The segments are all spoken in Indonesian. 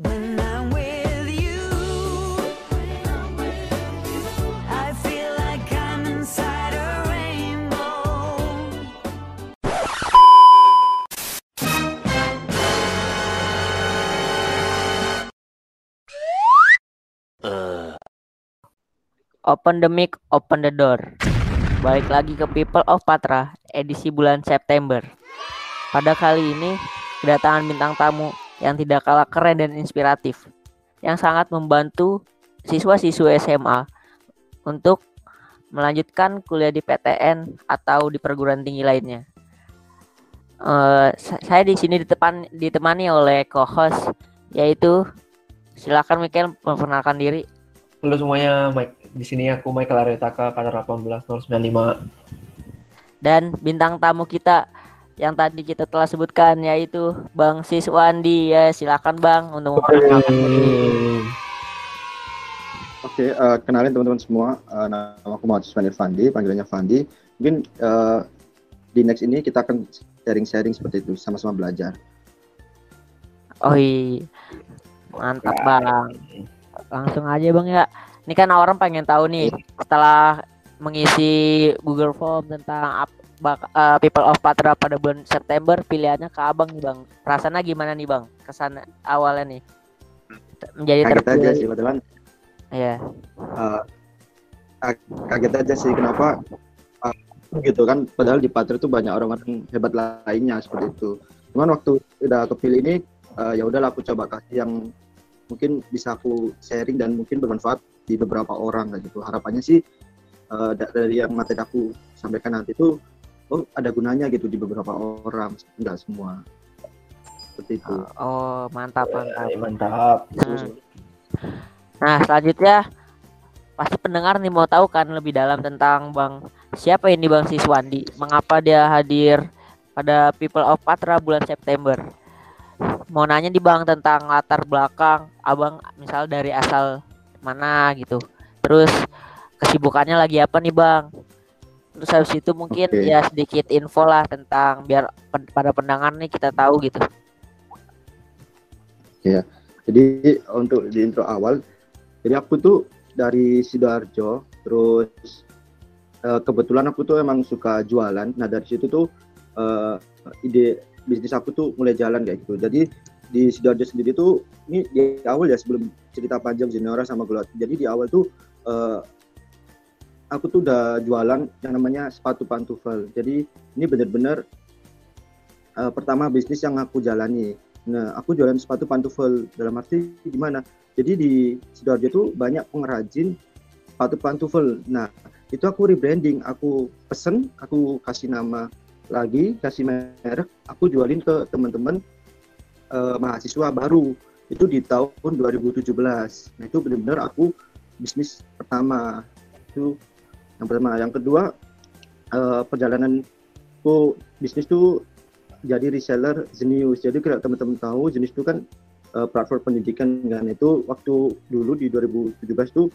Open the mic, open the door. Balik lagi ke People of Patra, edisi bulan September. Pada kali ini, kedatangan bintang tamu yang tidak kalah keren dan inspiratif, yang sangat membantu siswa-siswa SMA untuk melanjutkan kuliah di PTN atau di perguruan tinggi lainnya. Sa- saya di sini ditepan, ditemani oleh co-host yaitu silakan Michael memperkenalkan diri. Halo semuanya, Mike. Di sini aku Michael Aryataka, kader 18095. dan bintang tamu kita yang tadi kita telah sebutkan yaitu Bang Siswandi ya silakan Bang untuk memperkenalkan diri. Oke, eh, kenalin teman-teman semua. Eh, nama aku Muhammad Siswan Irfandi, panggilannya Fandi. Mungkin eh, di next ini kita akan sharing-sharing seperti itu, sama-sama belajar. Oh iya. Mantap Bang. Langsung aja Bang ya. Ini kan orang pengen tahu nih setelah mengisi Google Form tentang ap- bak- eh, People of Patra pada bulan September pilihannya ke Abang nih Bang. Rasanya gimana nih Bang? Kesan awalnya nih menjadi Kaget aja terpilih. sih, kebetulan. Iya. eh, ag- kaget aja sih kenapa eh, gitu kan. Padahal di Patra itu banyak orang-orang hebat lainnya seperti itu. Cuman waktu udah kepilih ini, eh, ya udahlah aku coba kasih yang mungkin bisa aku sharing dan mungkin bermanfaat di beberapa orang gitu. Harapannya sih da- dari yang materi aku sampaikan nanti itu oh ada gunanya gitu di beberapa orang, enggak semua. Seperti itu. Oh, mantap mantap. Hai, mantap. Nah, Nah, selanjutnya pasti pendengar nih mau tahu kan lebih dalam tentang Bang siapa ini Bang Siswandi? Mengapa dia hadir pada People of Patra bulan September? Mau nanya nih Bang tentang latar belakang Abang misal dari asal mana gitu. Terus kesibukannya lagi apa nih Bang? Terus habis itu mungkin Oke. ya sedikit info lah tentang biar pen- pada pendengar nih kita tahu gitu. Jadi untuk di intro awal, jadi aku tuh dari sidoarjo, terus eh, kebetulan aku tuh emang suka jualan. Nah dari situ tuh eh, ide bisnis aku tuh mulai jalan kayak gitu. Jadi di sidoarjo sendiri tuh ini di awal ya sebelum cerita panjang Zenora sama Glot. Jadi di awal tuh eh, aku tuh udah jualan yang namanya sepatu pantufel. Jadi ini bener-bener eh, pertama bisnis yang aku jalani. Nah, aku jualan sepatu pantufel dalam arti gimana? Jadi di Sidoarjo itu banyak pengrajin sepatu pantufel. Nah, itu aku rebranding, aku pesen, aku kasih nama lagi, kasih merek, aku jualin ke teman-teman eh, mahasiswa baru. Itu di tahun 2017. Nah, itu benar-benar aku bisnis pertama. Itu yang pertama. Yang kedua, eh, perjalananku bisnis tuh jadi reseller Zenius. Jadi kalau teman-teman tahu Zenius itu kan eh, platform pendidikan kan itu waktu dulu di 2017 tuh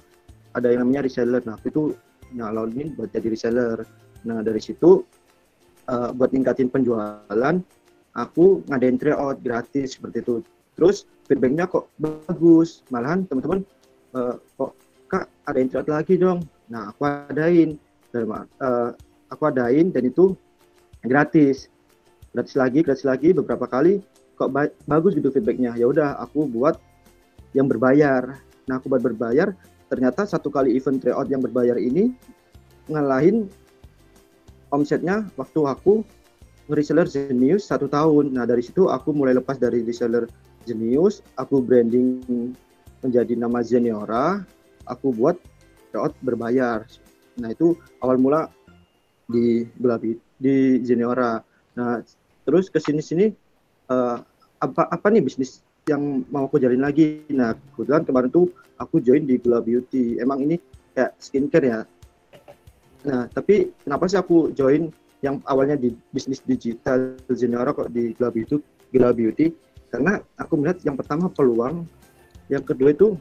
ada yang namanya reseller. Nah, aku itu nyalonin buat jadi reseller. Nah, dari situ eh, buat ningkatin penjualan, aku ngadain tryout gratis seperti itu. Terus feedbacknya kok bagus, malahan teman-teman eh, kok kak adain tryout lagi dong. Nah, aku adain, dan eh, aku adain dan itu gratis. Gratis lagi gratis lagi beberapa kali. Kok ba- bagus gitu feedbacknya. Ya udah aku buat yang berbayar. Nah aku buat berbayar ternyata satu kali event tryout yang berbayar ini ngalahin omsetnya waktu aku nge-reseller Zenius satu tahun. Nah dari situ aku mulai lepas dari reseller Zenius aku branding menjadi nama Zeniora aku buat tryout berbayar. Nah itu awal mula di Gulabi di Zeniora nah terus ke sini sini eh, apa apa nih bisnis yang mau aku jalin lagi? Nah kebetulan kemarin tuh aku join di Gula Beauty. Emang ini kayak skincare ya. Nah tapi kenapa sih aku join yang awalnya di bisnis digital Zenora kok di Gula Beauty Gula Beauty? Karena aku melihat yang pertama peluang yang kedua itu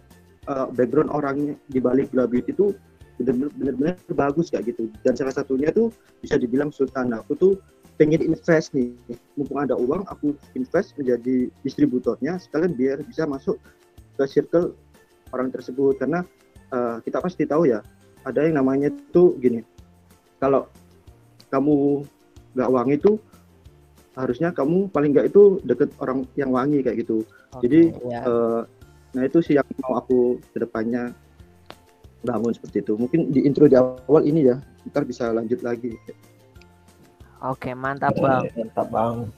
eh, background orangnya di balik Gula Beauty itu benar-benar bagus kayak gitu. Dan salah satunya tuh bisa dibilang Sultan aku tuh pengen invest nih. Mumpung ada uang aku invest menjadi distributornya sekalian biar bisa masuk ke circle orang tersebut. Karena eh, kita pasti tahu ya ada yang namanya tuh gini kalau kamu nggak wangi tuh harusnya kamu paling nggak itu deket orang yang wangi kayak gitu. Jadi, Oke, ya. Nah itu sih yang mau aku ke depannya bangun seperti itu mungkin di intro di awal ini ya ntar bisa lanjut lagi Oke, mantap bang. Mantap bang.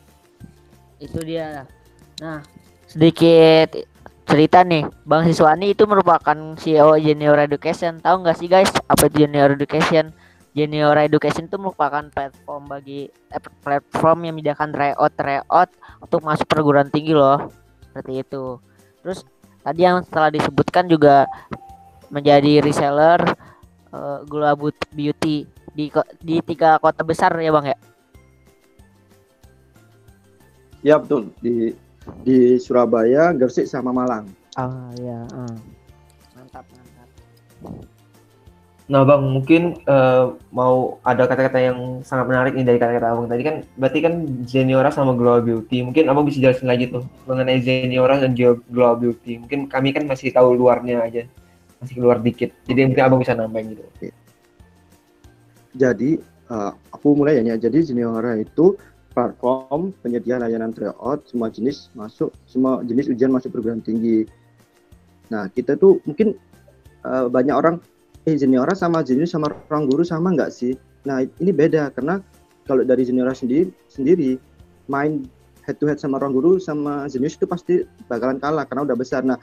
Itu dia. Nah, sedikit cerita nih, Bang Siswani itu merupakan CEO Junior Education. Tahu nggak sih guys, apa itu Junior Education? Junior Education itu merupakan platform bagi eh, platform yang menyediakan tryout tryout untuk masuk perguruan tinggi loh. Seperti itu. Terus tadi yang setelah disebutkan juga menjadi reseller eh, Gula But- Beauty di di tiga kota besar ya Bang ya. ya betul di di Surabaya Gresik sama Malang Ah ya, mantap mantap. Nah bang, mungkin eh, mau ada kata-kata yang sangat menarik nih dari kata-kata abang tadi kan, berarti kan Zeniora sama Global Beauty. Mungkin abang bisa jelasin lagi tuh mengenai Zeniora dan Global Beauty. Mungkin kami kan masih tahu luarnya aja, masih keluar dikit. Jadi mungkin abang bisa nambahin gitu. jadi eh, aku mulai ya jadi Juniora itu platform penyedia layanan tryout semua jenis masuk semua jenis ujian masuk perguruan tinggi nah kita tuh mungkin eh, banyak orang eh Juniora sama junior sama ruang guru sama nggak sih? Nah ini beda karena kalau dari Juniora sendiri sendiri main head to head sama ruang guru sama junior itu pasti bakalan kalah karena udah besar. Nah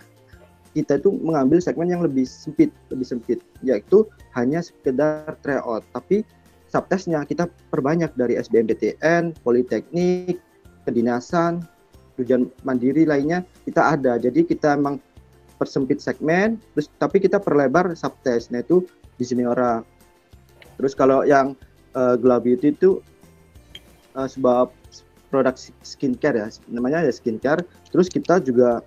kita itu mengambil segmen yang lebih sempit lebih sempit yaitu hanya sekedar tryout. Tapi subtesnya kita perbanyak dari SBMPTN, Politeknik, kedinasan, ujian mandiri lainnya kita ada. Jadi kita emang persempit segmen, terus tapi kita perlebar subtesnya itu di Seniora. Terus kalau yang uh, Glow Beauty itu eh, sebuah produk skincare ya, namanya ya skincare. Terus kita juga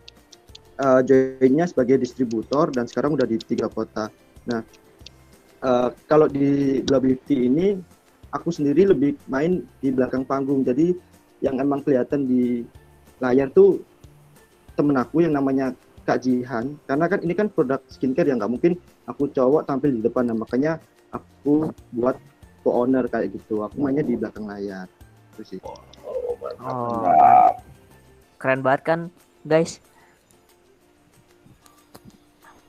eh, joinnya sebagai distributor dan sekarang udah di tiga kota. Nah, Eh, kalau di Glow Beauty ini aku sendiri lebih main di belakang panggung jadi yang emang kelihatan di layar tuh temen aku yang namanya Kak Jihan. Karena kan ini kan produk skincare yang nggak mungkin aku cowok tampil di depan nah, makanya aku buat co-owner kayak gitu. Aku mainnya di belakang layar. Itu sih. Oh, keren banget kan, guys.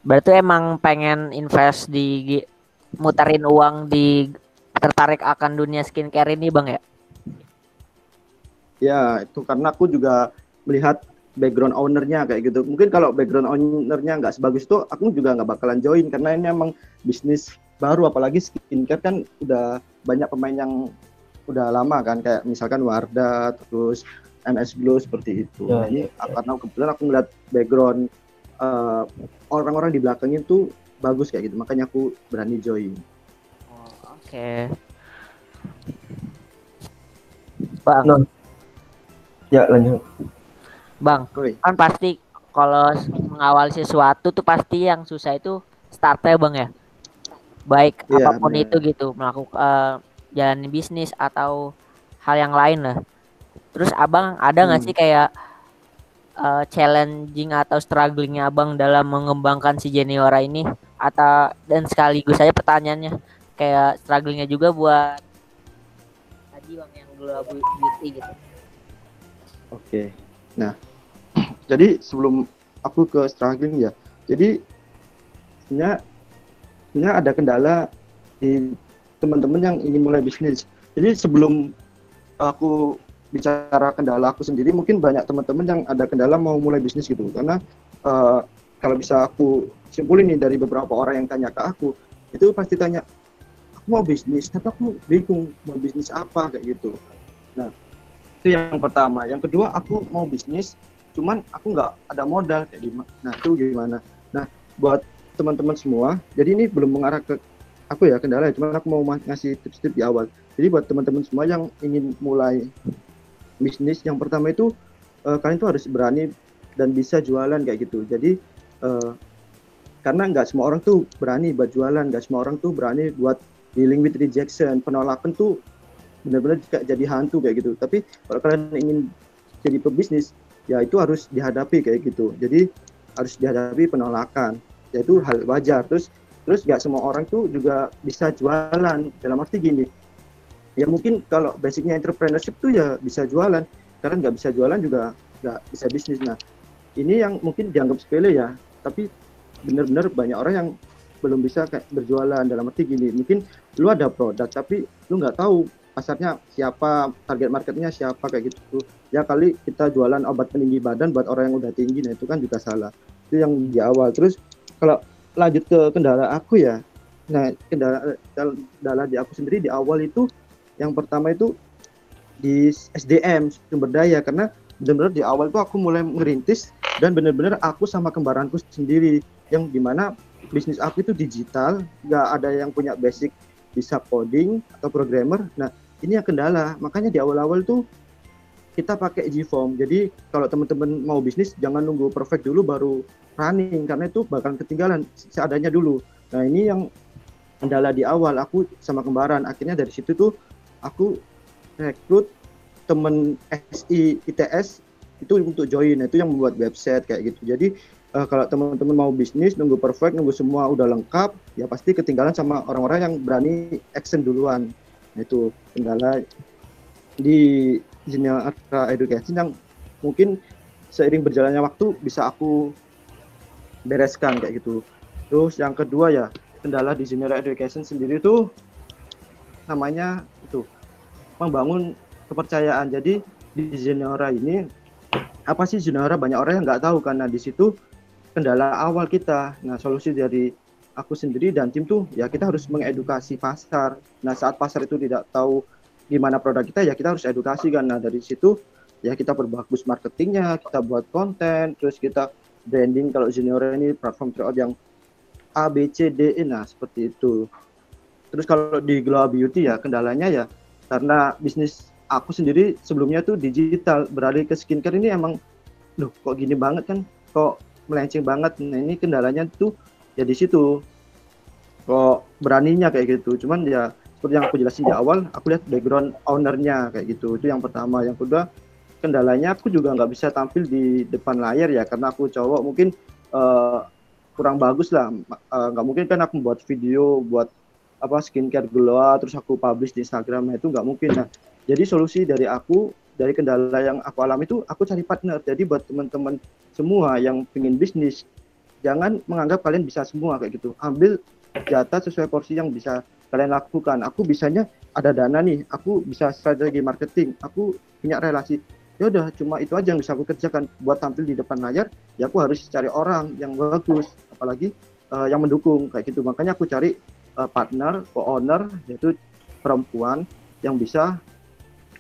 Berarti emang pengen invest di muterin uang di tertarik akan dunia skincare ini, Bang ya? ya itu karena aku juga melihat background ownernya kayak gitu mungkin kalau background ownernya nggak sebagus itu aku juga nggak bakalan join karena ini emang bisnis baru apalagi skincare kan udah banyak pemain yang udah lama kan kayak misalkan Wardah terus MS Glow seperti itu Ya, Jadi, karena kebetulan aku ngeliat background eh, orang-orang di belakangnya tuh bagus kayak gitu makanya aku berani join Oh, Oke. Bang, Nah. Ya lanjut. Bang, Woi. kan pasti kalau mengawali sesuatu tuh pasti yang susah itu startnya, Bang ya. Baik Iya, apa pun benar. itu gitu, melakukan jalan bisnis atau hal yang lain lah. Terus Abang ada nggak Hmm. sih kayak eh, challenging atau strugglingnya Abang dalam mengembangkan si Jeniora ini? Atau dan sekaligus saya pertanyaannya kayak strugglingnya juga buat tadi Bang yang Global Beauty gitu. Oke. Nah, jadi sebelum aku ke struggling ya, jadi sebenarnya sebenarnya ada kendala di teman-teman yang ingin mulai bisnis. Jadi sebelum aku bicara kendala aku sendiri, mungkin banyak teman-teman yang ada kendala mau mulai bisnis gitu. Karena eh, kalau bisa aku simpulin nih dari beberapa orang yang tanya ke aku, itu pasti tanya, aku mau bisnis, tapi aku bingung mau bisnis apa kayak gitu. Nah, itu yang pertama yang kedua aku mau bisnis cuman aku nggak ada modal kayak gimana nah itu gimana? Nah buat teman-teman semua jadi ini belum mengarah ke aku ya kendala ya, cuman aku mau ma- ngasih tips-tips di awal. Jadi buat teman-teman semua yang ingin mulai bisnis yang pertama itu eh, kalian tuh harus berani dan bisa jualan kayak gitu. Jadi eh, karena nggak semua orang tuh berani buat jualan nggak semua orang tuh berani buat dealing with rejection penolakan tuh benar-benar jadi hantu kayak gitu. Tapi kalau kalian ingin jadi pebisnis ya itu harus dihadapi kayak gitu. Jadi harus dihadapi penolakan. Ya itu hal wajar. Terus terus nggak semua orang tuh juga bisa jualan. Dalam arti gini ya mungkin kalau basicnya entrepreneurship tuh ya bisa jualan. Karena nggak bisa jualan juga nggak bisa bisnis. Nah ini yang mungkin dianggap sepele ya. Tapi benar-benar banyak orang yang belum bisa kayak berjualan. Dalam arti gini mungkin lu ada produk tapi lu nggak tahu pasarnya siapa target marketnya siapa kayak gitu. Ya kali kita jualan obat peninggi badan buat orang yang udah tinggi nah itu kan juga salah. Itu yang di awal. Terus kalau lanjut ke kendala aku ya nah kendala kendala di aku sendiri di awal itu yang pertama itu di SDM sumber daya. Karena benar-benar di awal tuh aku mulai ngerintis dan benar-benar aku sama kembaranku sendiri. Yang di mana bisnis aku itu digital nggak ada yang punya basic bisa coding atau programmer. Nah ini yang kendala. Makanya di awal-awal tuh kita pakai Gform. Jadi kalau teman-teman mau bisnis jangan nunggu perfect dulu baru running karena itu bakal ketinggalan seadanya dulu. Nah ini yang kendala di awal aku sama kembaran. Akhirnya dari situ tuh aku rekrut temen SI ITS itu untuk join. Nah, itu yang membuat website kayak gitu. Jadi eh, kalau teman-teman mau bisnis nunggu perfect nunggu semua udah lengkap ya pasti ketinggalan sama orang-orang yang berani action duluan Itu kendala di Junior Education yang mungkin seiring berjalannya waktu bisa aku bereskan kayak gitu. Terus yang kedua ya kendala di Junior Education sendiri itu namanya itu membangun kepercayaan. Jadi di Zenora ini apa sih Zenora banyak orang yang nggak tahu karena di situ kendala awal kita. Nah solusi dari aku sendiri dan tim tuh ya kita harus mengedukasi pasar. Nah saat pasar itu tidak tahu gimana produk kita ya kita harus edukasi kan. Nah dari situ ya kita perbagus marketingnya kita buat konten terus kita branding. Kalau Zenora ini platform tryout yang A B C D E nah seperti itu. Terus kalau di Global Beauty ya kendalanya ya karena bisnis aku sendiri sebelumnya tuh digital. Beralih ke skincare ini emang loh kok gini banget kan? Kok melenceng banget? Nah ini kendalanya tuh ya di situ. Kok beraninya kayak gitu. Cuman ya seperti yang aku jelasin di awal aku lihat background ownernya kayak gitu. Itu yang pertama. Yang kedua kendalanya aku juga nggak bisa tampil di depan layar ya karena aku cowok mungkin eh, kurang bagus lah. Eh, nggak mungkin kan aku buat video buat apa skincare glow terus aku publish di Instagram. Nah, itu nggak mungkin. Nah jadi solusi dari aku dari kendala yang aku alami itu aku cari partner. Jadi buat teman-teman semua yang pengen bisnis jangan menganggap kalian bisa semua kayak gitu. Ambil jatah sesuai porsi yang bisa kalian lakukan. Aku bisanya ada dana nih. Aku bisa strategi marketing. Aku punya relasi. Ya udah cuma itu aja yang bisa aku kerjakan. Buat tampil di depan layar ya aku harus cari orang yang bagus. Apalagi eh, yang mendukung kayak gitu. Makanya aku cari eh, partner co-owner yaitu perempuan yang bisa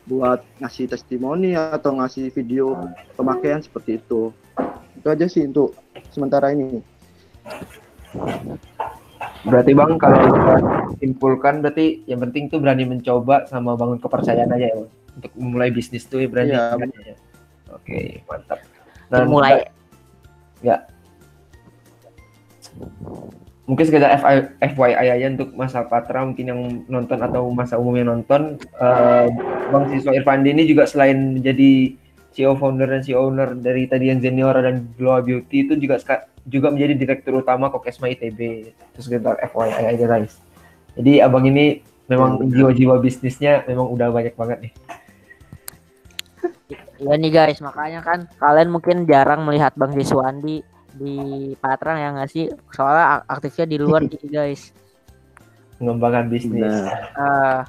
buat ngasih testimoni atau ngasih video pemakaian seperti itu itu aja sih untuk sementara ini Berarti Bang kalau kita simpulkan berarti yang penting tuh berani mencoba sama bangun kepercayaan aja ya Bang. Untuk memulai bisnis tuh ya berani. Iya, aja. Oke, mantap. Nah, mulai mungkin sekedar FYI aja untuk masa Patra mungkin yang nonton atau masa umum yang nonton eh, Bang Siswa Irfandi ini juga selain menjadi CEO founder dan CEO owner dari tadi yang Zeniora dan Glow Beauty itu juga juga menjadi direktur utama Kokesma ITB itu sekedar FYI aja guys. Jadi abang ini memang jiwa-jiwa bisnisnya memang udah banyak banget nih. Ya nih guys, makanya kan kalian mungkin jarang melihat Bang Siswandi di Patrang ya nggak sih? Soalnya ak- aktifnya di luar nih guys. mengembangkan bisnis. Nah, Eh,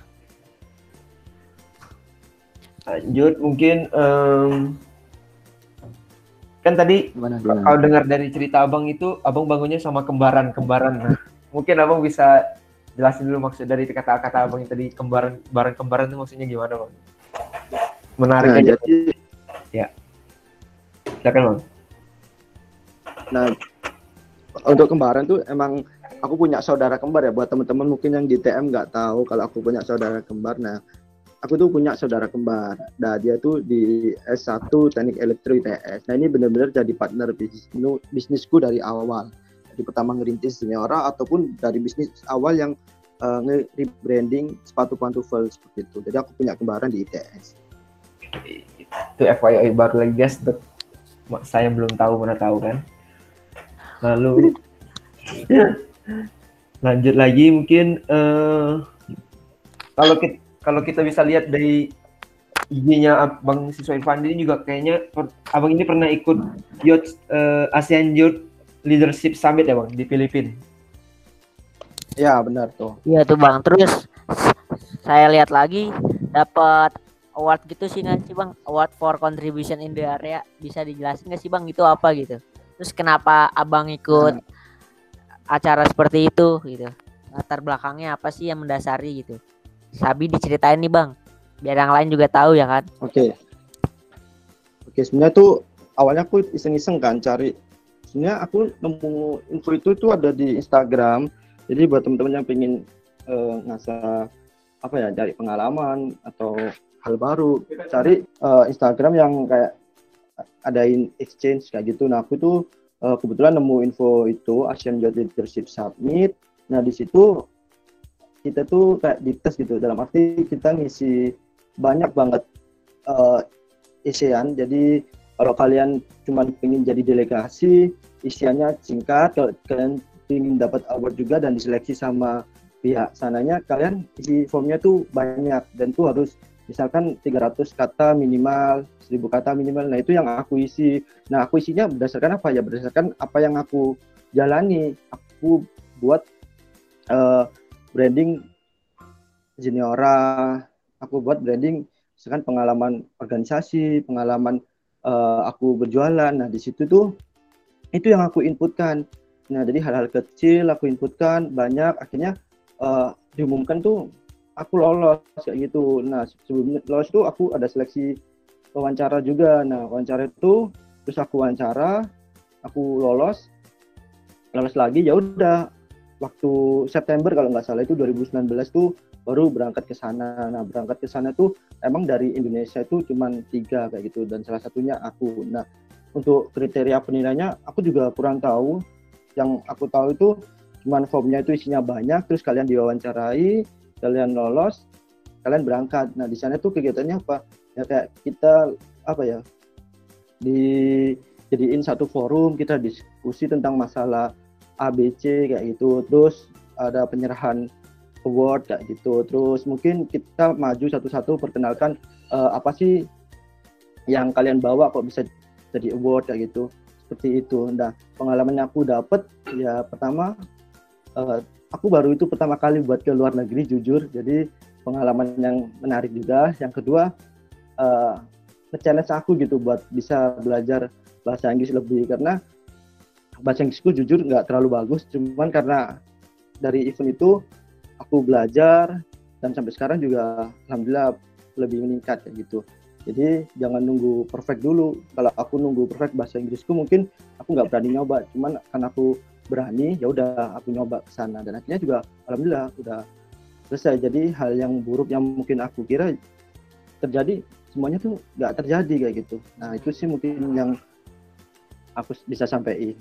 lanjut mungkin em, kan tadi gimana, gimana? kalau dengar dari cerita abang itu abang bangunnya sama kembaran kembaran nah, mungkin abang bisa jelasin dulu maksud dari kata-kata abang yang tadi kembaran kembaran kembaran itu maksudnya gimana bang menarik Nah, aja jadi silakan bang Nah, untuk kembaran tuh emang aku punya saudara kembar ya. Buat teman-teman mungkin yang di TM nggak tahu kalau aku punya saudara kembar. Nah, aku tuh punya saudara kembar. Nah, dia tuh di S1 Teknik Elektro ITS. Nah, ini benar-benar jadi partner bisnis bisnisku dari awal. Dari pertama ngerintis Seniora ataupun dari bisnis awal yang eh, nge-rebranding sepatu pantufel seperti itu. Jadi aku punya kembaran di ITS. Itu FYI baru lagi guys. Saya belum tahu mana tahu kan. Lalu lanjut lagi mungkin eh kalau kita kalau kita bisa lihat dari IG-nya Abang Siswa Irfan ini juga kayaknya per- Abang ini pernah ikut Youth eh, ASEAN Youth Leadership Summit ya Bang di Filipina. Ya benar tuh. Iya tuh bang. Terus saya lihat lagi dapat award gitu sih nggak sih bang? Award for contribution in the area. Bisa dijelasin nggak sih bang itu apa gitu? Terus kenapa abang ikut acara seperti itu gitu? Latar belakangnya apa sih yang mendasari gitu? Sabi diceritain nih bang. Biar yang lain juga tahu ya kan? Oke. Oke, sebenarnya tuh awalnya aku iseng-iseng kan cari. Sebenarnya aku nemu info itu tuh ada di Instagram. Jadi buat teman-teman yang pengen eh, ngasah apa ya, cari pengalaman atau hal baru, cari eh, Instagram yang kayak adain exchange kayak gitu. Nah, aku tuh eh, kebetulan nemu info itu Asian Youth Leadership Summit. Nah, di situ kita tuh kayak dites gitu dalam arti kita ngisi banyak banget eh, isian. Jadi kalau kalian cuma ingin jadi delegasi, isiannya singkat. Kalau kalian ingin dapat award juga dan diseleksi sama pihak sananya, kalian isi formnya tuh banyak dan tuh harus misalkan 300 kata minimal, 1000 kata minimal. Nah itu yang aku isi. Nah aku isinya berdasarkan apa ya? Berdasarkan apa yang aku jalani. Aku buat eh, branding Juniora, aku buat branding misalkan pengalaman organisasi, pengalaman eh, aku berjualan. Nah, di situ tuh itu yang aku inputkan. Nah, jadi hal-hal kecil aku inputkan banyak akhirnya eh, diumumkan tuh aku lolos kayak gitu. Nah, sebelum lolos tuh aku ada seleksi wawancara juga. Nah, wawancara itu terus aku wawancara, aku lolos. Lolos lagi ya udah waktu September kalau nggak salah itu 2019 tuh baru berangkat ke sana. Nah, berangkat ke sana tuh emang dari Indonesia itu cuma tiga kayak gitu dan salah satunya aku. Nah, untuk kriteria penilaiannya aku juga kurang tahu. Yang aku tahu itu cuman formnya itu isinya banyak, terus kalian diwawancarai, kalian lolos, kalian berangkat. Nah, di sana tuh kegiatannya apa? Ya kayak kita apa ya? dijadiin satu forum, kita diskusi tentang masalah ABC kayak gitu. Terus ada penyerahan award kayak gitu. Terus mungkin kita maju satu-satu perkenalkan eh, apa sih yang kalian bawa kok bisa jadi award kayak gitu. Seperti itu. Nah, pengalaman yang aku dapat ya pertama eh, aku baru itu pertama kali buat ke luar negeri jujur. Jadi pengalaman yang menarik juga. Yang kedua eh, nge-challenge aku gitu buat bisa belajar bahasa Inggris lebih karena bahasa Inggrisku jujur nggak terlalu bagus cuman karena dari event itu aku belajar dan sampai sekarang juga alhamdulillah lebih meningkat kayak gitu. Jadi jangan nunggu perfect dulu. Kalau aku nunggu perfect bahasa Inggrisku mungkin aku nggak berani nyoba cuman karena aku berani ya udah aku nyoba ke sana. Dan akhirnya juga alhamdulillah udah selesai. Jadi hal yang buruk yang mungkin aku kira terjadi semuanya tuh nggak terjadi kayak gitu. Nah itu sih mungkin yang aku bisa sampaikan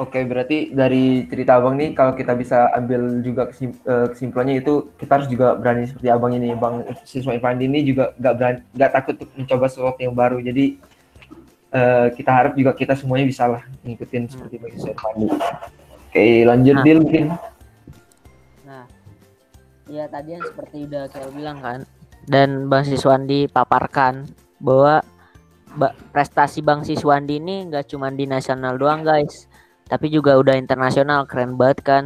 Oke, berarti dari cerita abang nih, kalau kita bisa ambil juga eh, kesimpulannya itu kita harus juga berani seperti abang ini, bang siswa Irfandi ini juga nggak berani, nggak takut untuk mencoba sesuatu yang baru. Jadi eh, kita harap juga kita semuanya bisa lah ngikutin seperti bang siswa Irfandi. Oke, lanjut Nah. Dil mungkin. Nah, ya tadi yang seperti udah kayak bilang kan, dan Bang Siswandi paparkan bahwa ba- prestasi Bang Siswandi ini nggak cuma di nasional doang guys, tapi juga udah internasional keren banget kan.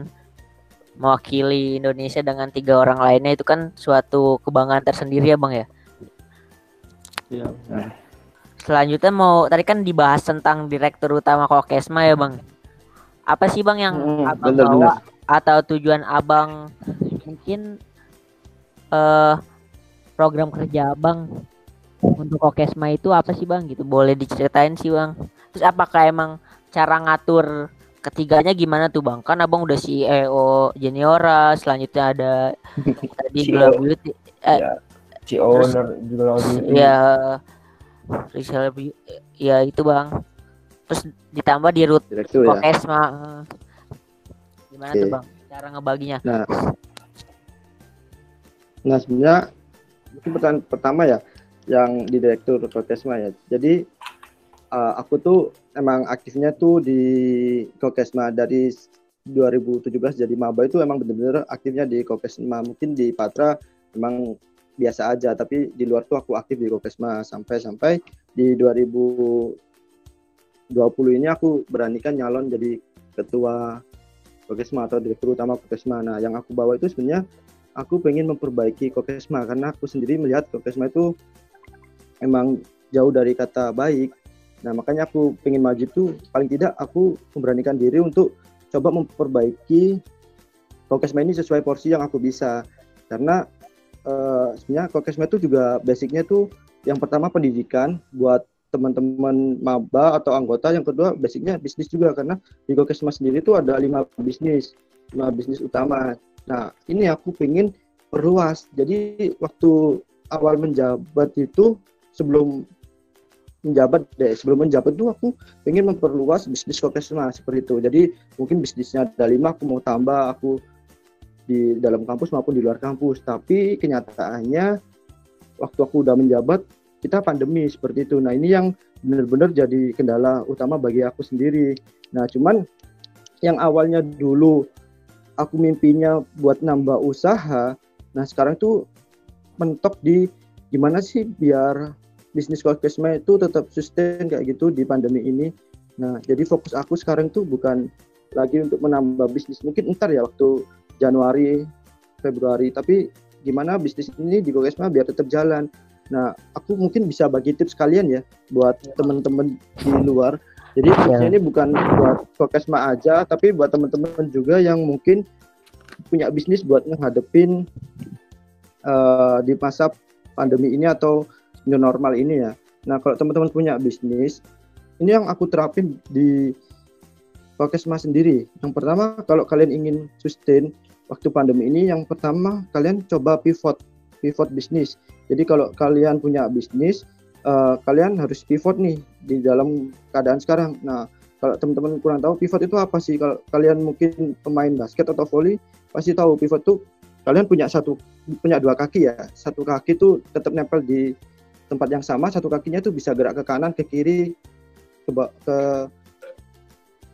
Mewakili Indonesia dengan tiga orang lainnya itu kan suatu kebanggaan tersendiri ya Bang ya. Iya. Selanjutnya mau tadi kan dibahas tentang direktur utama Kokesma ya Bang. Apa sih Bang yang Hmm, Abang bener, bawa atau tujuan Abang mungkin eh program kerja Abang untuk Kokesma itu apa sih Bang gitu? Boleh diceritain sih Bang. Terus apakah emang cara ngatur ketiganya gimana tuh Bang? Kan Abang udah CEO Juniora, selanjutnya ada tadi CEO. Glow Beauty eh, Ya, lagi. ya Beau- ya itu Bang. Terus ditambah di root direktur ya Kokesma. eh. Gimana tuh Oke. Bang cara ngebaginya? Nah, Nah sebenarnya pertanyaan pertama ya yang di direktur Kokesma ya. Jadi uh, aku tuh emang aktifnya tuh di Kokesma dari 2017 jadi maba itu emang bener-bener aktifnya di Kokesma. Mungkin di Patra emang biasa aja tapi di luar tuh aku aktif di Kokesma sampai sampai di 2020 ini aku beranikan nyalon jadi ketua Kokesma atau direktur utama Kokesma. Nah, yang aku bawa itu sebenarnya aku pengen memperbaiki Kokesma karena aku sendiri melihat Kokesma itu emang jauh dari kata baik. Nah, makanya aku pengen maju itu paling tidak aku memberanikan diri untuk coba memperbaiki Kokesma ini sesuai porsi yang aku bisa. Karena eh, sebenarnya Kokesma itu juga basicnya tuh yang pertama pendidikan buat teman-teman maba atau anggota yang kedua basicnya bisnis juga. Karena di Kokesma sendiri itu ada lima bisnis lima bisnis utama. Nah ini aku pengen perluas. Jadi waktu awal menjabat itu sebelum menjabat deh sebelum menjabat tuh aku pengen memperluas bisnis Kokesma seperti itu jadi mungkin bisnisnya ada lima aku mau tambah aku di dalam kampus maupun di luar kampus tapi kenyataannya waktu aku udah menjabat kita pandemi seperti itu. Nah ini yang benar-benar jadi kendala utama bagi aku sendiri. Nah cuman yang awalnya dulu aku mimpinya buat nambah usaha, nah sekarang tuh mentok di gimana sih biar bisnis Kokesma itu tetap sustain kayak gitu di pandemi ini. Nah jadi fokus aku sekarang tuh bukan lagi untuk menambah bisnis mungkin ntar ya waktu Januari Februari tapi gimana bisnis ini di Kokesma biar tetap jalan Nah, aku mungkin bisa bagi tips kalian ya buat teman-teman di luar. Jadi tipsnya ini bukan buat Kokesma aja, tapi buat teman-teman juga yang mungkin punya bisnis buat menghadepin uh, di masa pandemi ini atau new normal ini ya. Nah, kalau teman-teman punya bisnis, ini yang aku terapin di Kokesma sendiri. Yang pertama, kalau kalian ingin sustain waktu pandemi ini, yang pertama kalian coba pivot, pivot bisnis. Jadi kalau kalian punya bisnis, uh, kalian harus pivot nih di dalam keadaan sekarang. Nah, kalau teman-teman kurang tahu pivot itu apa sih? Kalau kalian mungkin pemain basket atau volley, pasti tahu pivot tuh kalian punya satu punya dua kaki ya. Satu kaki tuh tetap nempel di tempat yang sama, satu kakinya tuh bisa gerak ke kanan, ke kiri, ke, ke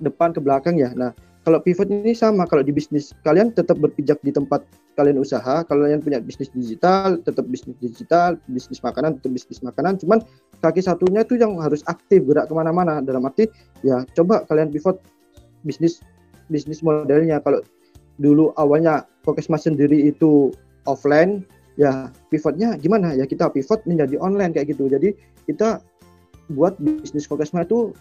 depan, ke belakang ya. Nah, kalau pivot ini sama, kalau di bisnis kalian tetap berpijak di tempat kalian usaha, kalau kalian punya bisnis digital, tetap bisnis digital, bisnis makanan, tetap bisnis makanan, cuman kaki satunya itu yang harus aktif gerak ke mana-mana. Dalam arti ya coba kalian pivot bisnis bisnis modelnya. Kalau dulu awalnya Kokesma sendiri itu offline, ya pivotnya gimana? Ya kita pivot menjadi online kayak gitu. Jadi kita buat bisnis Kokesma itu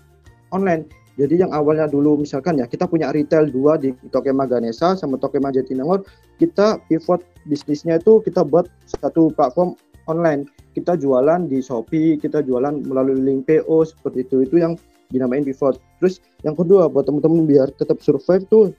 online jadi yang awalnya dulu misalkan ya kita punya retail dua di Tokema Ganesha sama Tokema Jatinangor, kita pivot bisnisnya itu kita buat satu platform online. Kita jualan di Shopee, kita jualan melalui link PO seperti itu. Itu yang dinamain pivot. Terus yang kedua buat teman-teman biar tetap survive tuh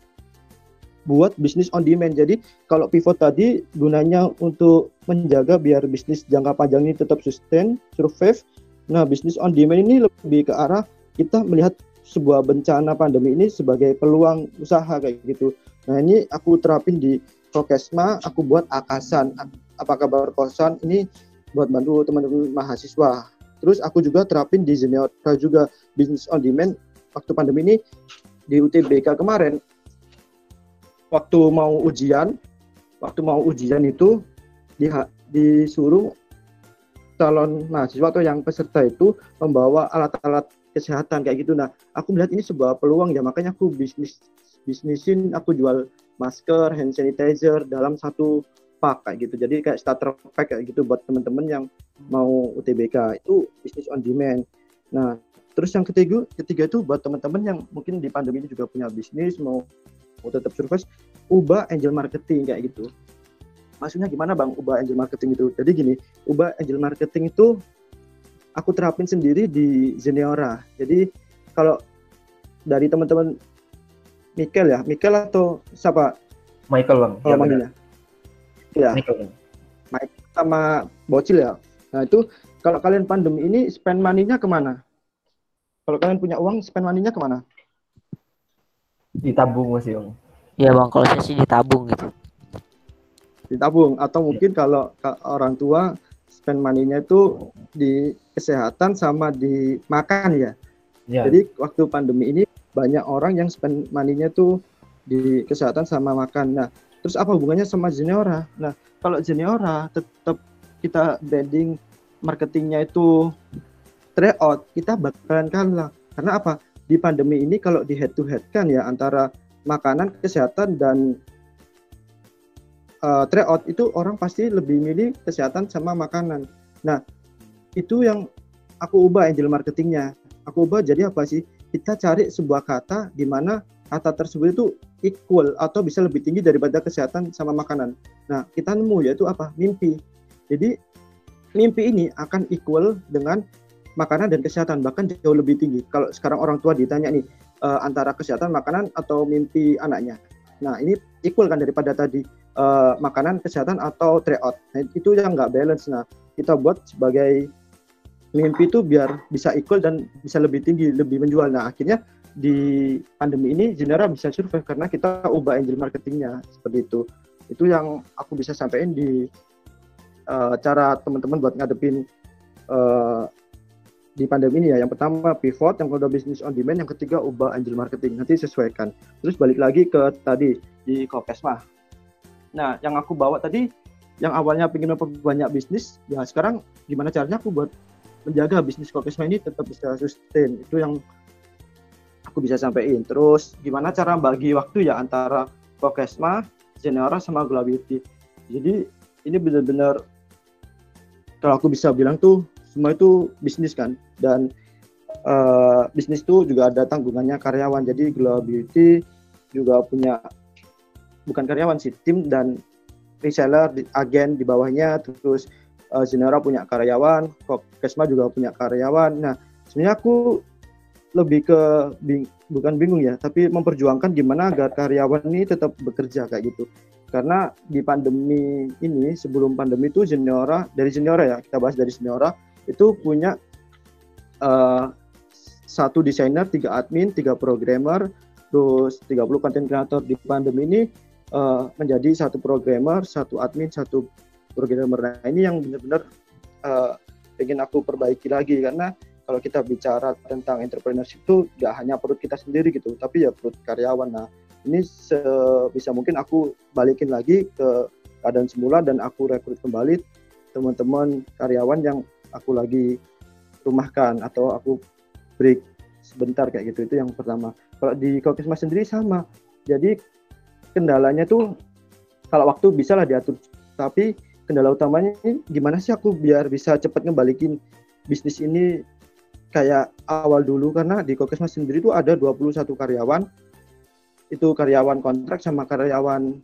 buat bisnis on demand. Jadi kalau pivot tadi gunanya untuk menjaga biar bisnis jangka panjang ini tetap sustain, survive. Nah, bisnis on demand ini lebih ke arah kita melihat sebuah bencana pandemi ini sebagai peluang usaha kayak gitu. Nah ini aku terapin di Prokesma, aku buat akasan. Apa kabar kosan ini buat bantu teman-teman mahasiswa. Terus aku juga terapin di Zeniotra juga business on demand waktu pandemi ini di UTBK kemarin. Waktu mau ujian, waktu mau ujian itu di, disuruh calon mahasiswa atau yang peserta itu membawa alat-alat kesehatan kayak gitu. Nah, aku melihat ini sebuah peluang ya, makanya aku bisnis bisnisin, aku jual masker, hand sanitizer dalam satu pak kayak gitu. Jadi kayak starter pack kayak gitu buat teman-teman yang mau UTBK itu bisnis on demand. Nah, terus yang ketiga, ketiga itu buat teman-teman yang mungkin di pandemi ini juga punya bisnis mau mau tetap survive, ubah angel marketing kayak gitu. Maksudnya gimana bang ubah angel marketing itu? Jadi gini, ubah angel marketing itu aku terapin sendiri di Zeniora. Jadi kalau dari teman-teman Mikel ya, Mikel atau siapa? Michael bang. Kalau manggilnya. Ya. Michael. Mike sama Bocil ya. Nah itu kalau kalian pandemi ini spend money-nya ke mana? Kalau kalian punya uang, spend money-nya ke mana? Ditabung masih bang. Iya bang, kalau saya sih ditabung gitu. ditabung atau mungkin kalau ka- orang tua spend money-nya itu di kesehatan sama di makan ya. Ya. Jadi waktu pandemi ini banyak orang yang spend money-nya tuh di kesehatan sama makan. Nah, terus apa hubungannya sama Zeniora? Nah, kalau Zeniora tetap kita banding marketingnya itu tryout, kita bakalan kalah. Karena apa? Di pandemi ini kalau di head to head kan ya antara makanan, kesehatan dan uh, tryout itu orang pasti lebih milih kesehatan sama makanan. Nah, itu yang aku ubah angel marketingnya. Aku ubah jadi apa sih? Kita cari sebuah kata di mana kata tersebut itu equal atau bisa lebih tinggi daripada kesehatan sama makanan. Nah, kita nemu yaitu apa? Mimpi. Jadi mimpi ini akan equal dengan makanan dan kesehatan bahkan jauh lebih tinggi. Kalau sekarang orang tua ditanya nih eh, antara kesehatan makanan atau mimpi anaknya. Nah, ini equal kan daripada tadi eh, makanan, kesehatan atau tryout. Nah, itu yang nggak balance. Nah, kita buat sebagai mimpi itu biar bisa equal dan bisa lebih tinggi, lebih menjual. Nah, akhirnya di pandemi ini Genera bisa survive karena kita ubah angel marketingnya seperti itu. Itu yang aku bisa sampaikan di eh, cara teman-teman buat ngadepin eh, di pandemi ini ya. Yang pertama pivot, yang kedua bisnis on demand, yang ketiga ubah angel marketing. Nanti sesuaikan. Terus balik lagi ke tadi di Kokesma. Nah, yang aku bawa tadi yang awalnya pengen memperbanyak bisnis, ya sekarang gimana caranya aku buat menjaga bisnis Kokesma ini tetap bisa sustain. Itu yang aku bisa sampaikan. Terus gimana cara bagi waktu ya antara Kokesma, Genera sama Beauty. Jadi ini benar-benar kalau aku bisa bilang tuh semua itu bisnis kan dan eh, bisnis itu juga ada tanggungannya karyawan. Jadi Glow Beauty juga punya bukan karyawan sih tim dan reseller agen di bawahnya terus eh, Genera punya karyawan, Kokesma juga punya karyawan. Nah, sebenarnya aku lebih ke bing- bukan bingung ya, tapi memperjuangkan gimana agar karyawan ini tetap bekerja kayak gitu. Karena di pandemi ini, sebelum pandemi itu Genera dari Genera ya, kita bahas dari Genera itu punya eh, satu desainer, tiga admin, tiga programmer, terus 30 content creator di pandemi ini eh, menjadi satu programmer, satu admin, satu programmer. Nah ini yang benar-benar eh, pengen aku perbaiki lagi karena kalau kita bicara tentang entrepreneurship itu nggak hanya perut kita sendiri gitu, tapi ya perut karyawan. Nah ini sebisa mungkin aku balikin lagi ke keadaan semula dan aku rekrut kembali teman-teman karyawan yang aku lagi rumahkan atau aku break sebentar kayak gitu. Itu yang pertama. Kalau di Kokesma sendiri sama, jadi kendalanya tuh kalau waktu bisa lah diatur, tapi kendala utamanya ini gimana sih aku biar bisa cepat ngebalikin bisnis ini kayak awal dulu? Karena di Kokesma sendiri tuh ada 21 karyawan. Itu karyawan kontrak sama karyawan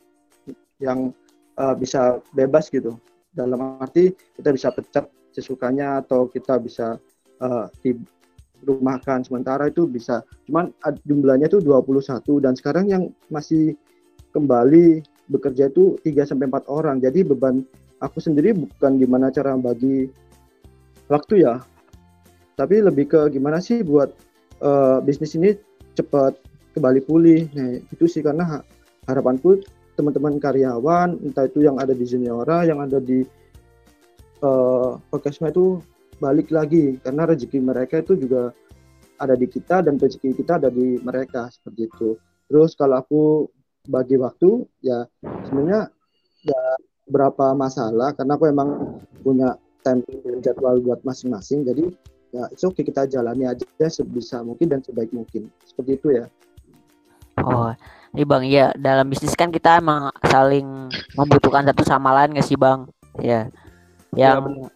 yang eh, bisa bebas gitu dalam arti kita bisa pecat sesukanya atau kita bisa eh, dirumahkan sementara itu bisa cuman jumlahnya itu 21 dan sekarang yang masih kembali bekerja itu 3 sampai 4 orang. Jadi beban aku sendiri bukan gimana cara bagi waktu ya. Tapi lebih ke gimana sih buat eh, bisnis ini cepat kembali pulih. Nah, itu sih karena ha- harapanku teman-teman karyawan entah itu yang ada di Zeniora, yang ada di eh Kokesma itu balik lagi. Karena rezeki mereka itu juga ada di kita dan rezeki kita ada di mereka seperti itu. Terus kalau aku bagi waktu ya sebenarnya ya berapa masalah karena aku emang punya time jadwal buat masing-masing. Jadi ya itu oke kita jalani aja sebisa mungkin dan sebaik mungkin. Seperti itu ya. Oh, ini Bang, iya dalam bisnis kan kita emang saling membutuhkan satu sama lain nggak sih Bang? Ya, Ya, yang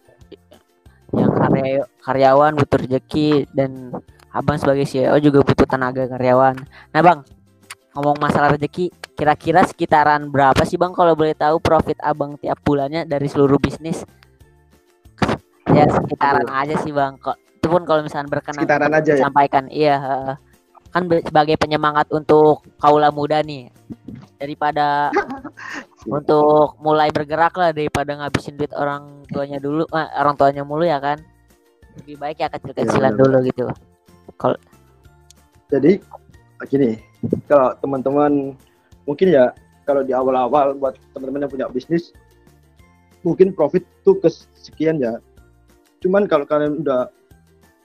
yang karya karyawan butuh rezeki dan Abang sebagai CEO juga butuh tenaga karyawan. Nah Bang, ngomong masalah rezeki, kira-kira sekitaran berapa sih Bang kalau boleh tahu profit Abang tiap bulannya dari seluruh bisnis? Ya sekitaran aja sih Bang. Kok itu pun kalau misalnya berkenan Sekitaran aja ya? disampaikan. Iya, heeh. Kan sebagai penyemangat untuk kaula muda nih. Daripada untuk mulai bergerak lah daripada ngabisin duit orang tuanya dulu eh, orang tuanya mulu ya kan. Lebih baik ya kecil-kecilan benar. dulu gitu. Kalau jadi gini kalau teman-teman mungkin ya kalau di awal-awal buat teman-teman yang punya bisnis mungkin profit tuh kesekian ya. Cuman kalau kalian udah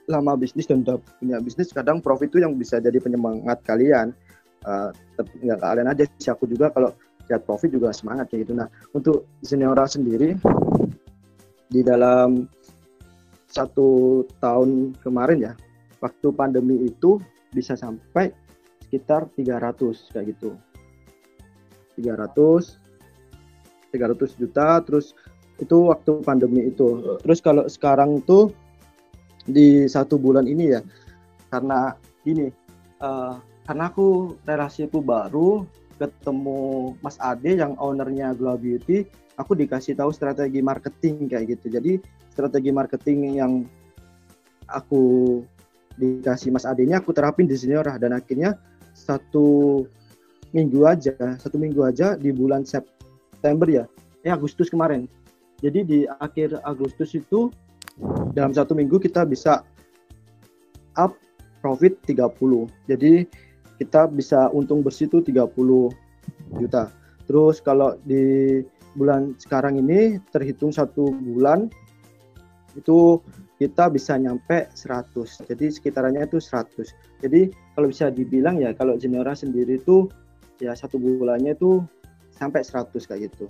lama bisnis dan udah punya bisnis kadang profit tuh yang bisa jadi penyemangat kalian. Tapi nggak kalian aja sih aku juga kalau lihat profit juga semangat kayak gitu. Nah untuk seniora sendiri di dalam satu tahun kemarin ya waktu pandemi itu bisa sampai sekitar 300 kayak gitu. 300 300 juta terus itu waktu pandemi itu. Terus kalau sekarang tuh di satu bulan ini ya. Karena ini eh, karena aku relasiku baru ketemu Mas Ade yang ownernya Glow Beauty aku dikasih tahu strategi marketing kayak gitu. Jadi strategi marketing yang aku dikasih Mas Ade-nya aku terapin di Seniora dan akhirnya satu minggu aja satu minggu aja di bulan September ya eh Agustus kemarin. Jadi di akhir Agustus itu dalam satu minggu kita bisa up profit 30 jadi kita bisa untung bersih itu 30 juta. Terus kalau di bulan sekarang ini terhitung satu bulan itu kita bisa nyampe 100 jadi sekitarannya itu 100 jadi kalau bisa dibilang ya kalau Zenora sendiri itu ya satu bulannya itu sampai 100 kayak gitu.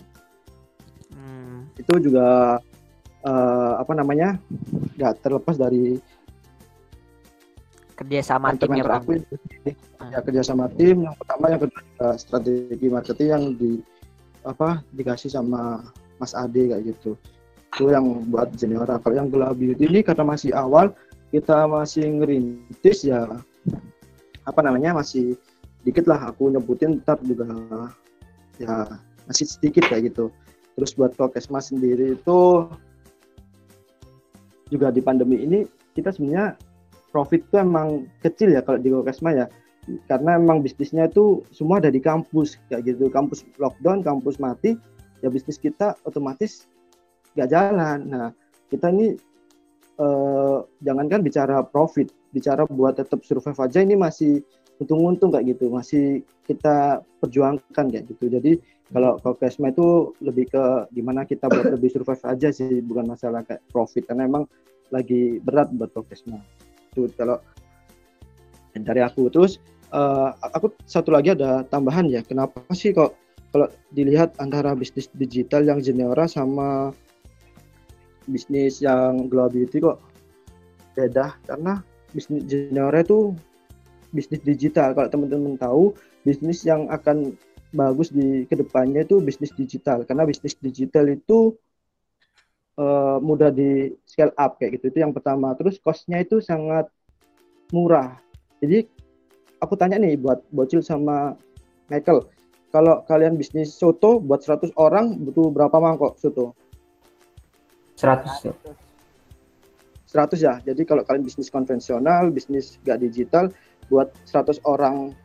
Hmm, itu juga eh, apa namanya nggak terlepas dari kerja sama tim ya bang. aku ini. ya kerja sama tim yang pertama yang kedua juga strategi marketing yang di apa dikasih sama Mas Ade kayak gitu. Itu yang buat Zenora kalau yang Glow Beauty ini karena masih awal kita masih ngerintis ya apa namanya masih dikit lah. Aku nyebutin ntar juga ya masih sedikit kayak gitu. Terus buat Kokesma sendiri itu juga di pandemi ini kita sebenarnya profit itu emang kecil ya kalau di Kokesma ya. Karena emang bisnisnya itu semua ada di kampus kayak gitu. Kampus lockdown kampus mati ya bisnis kita otomatis nggak jalan. Nah kita ini eh, jangankan bicara profit bicara buat tetap survive aja ini masih untung-untung kayak gitu. Masih kita perjuangkan kayak gitu. Jadi kalau Kokesma itu lebih ke gimana kita buat lebih survive aja sih bukan masalah kayak profit. Karena emang lagi berat buat Kokesma itu kalau dari aku. Terus eh, aku satu lagi ada tambahan ya. Kenapa sih kok kalau dilihat antara bisnis digital yang Zenora sama bisnis yang Glow Beauty kok beda? Karena bisnis Zenora itu bisnis digital. Kalau teman-teman tahu bisnis yang akan bagus di ke depannya itu bisnis digital. Karena bisnis digital itu eh, mudah di scale up kayak gitu. Itu yang pertama. Terus costnya itu sangat murah. Jadi aku tanya nih buat bocil sama Michael kalau kalian bisnis soto buat 100 orang butuh berapa mangkok soto? 100 ya. 100 ya. Jadi kalau kalian bisnis konvensional bisnis gak digital buat 100 orang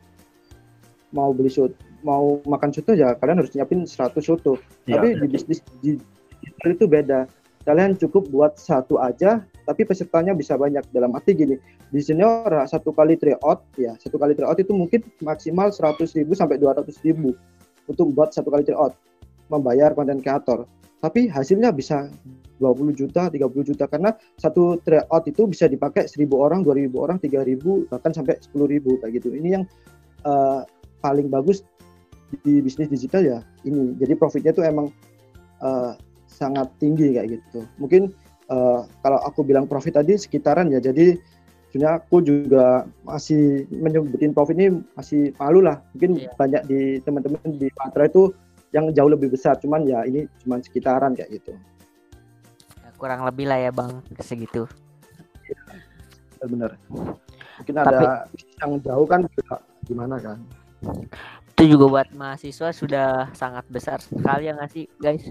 mau beli soto mau makan soto ya kalian harus nyiapin 100 soto. Iya. tapi di bisnis digital itu beda. Kalian cukup buat satu aja tapi pesertanya bisa banyak. Dalam arti gini di senior satu kali tryout ya satu kali tryout itu mungkin maksimal 100.000 sampai 200.000 untuk buat satu kali tryout membayar konten kreator. Tapi hasilnya bisa 20 juta 30 juta karena satu tryout itu bisa dipakai 1000 orang 2000 orang 3000 bahkan sampai 10.000 kayak gitu. Ini yang eh, paling bagus di bisnis digital ya ini. Jadi profitnya tuh emang eh, sangat tinggi kayak gitu. Mungkin eh, kalau aku bilang profit tadi sekitaran ya. Jadi sebenarnya aku juga masih menyebutin profit ini masih malu lah. Mungkin Iya. banyak di teman-teman di Patra itu yang jauh lebih besar. Cuman ya ini cuman sekitaran kayak gitu. Ya, kurang lebih lah ya bang. Segitu. benar. Mungkin ada yang jauh kan gimana kan Itu juga buat mahasiswa sudah sangat besar sekali ya nggak sih guys.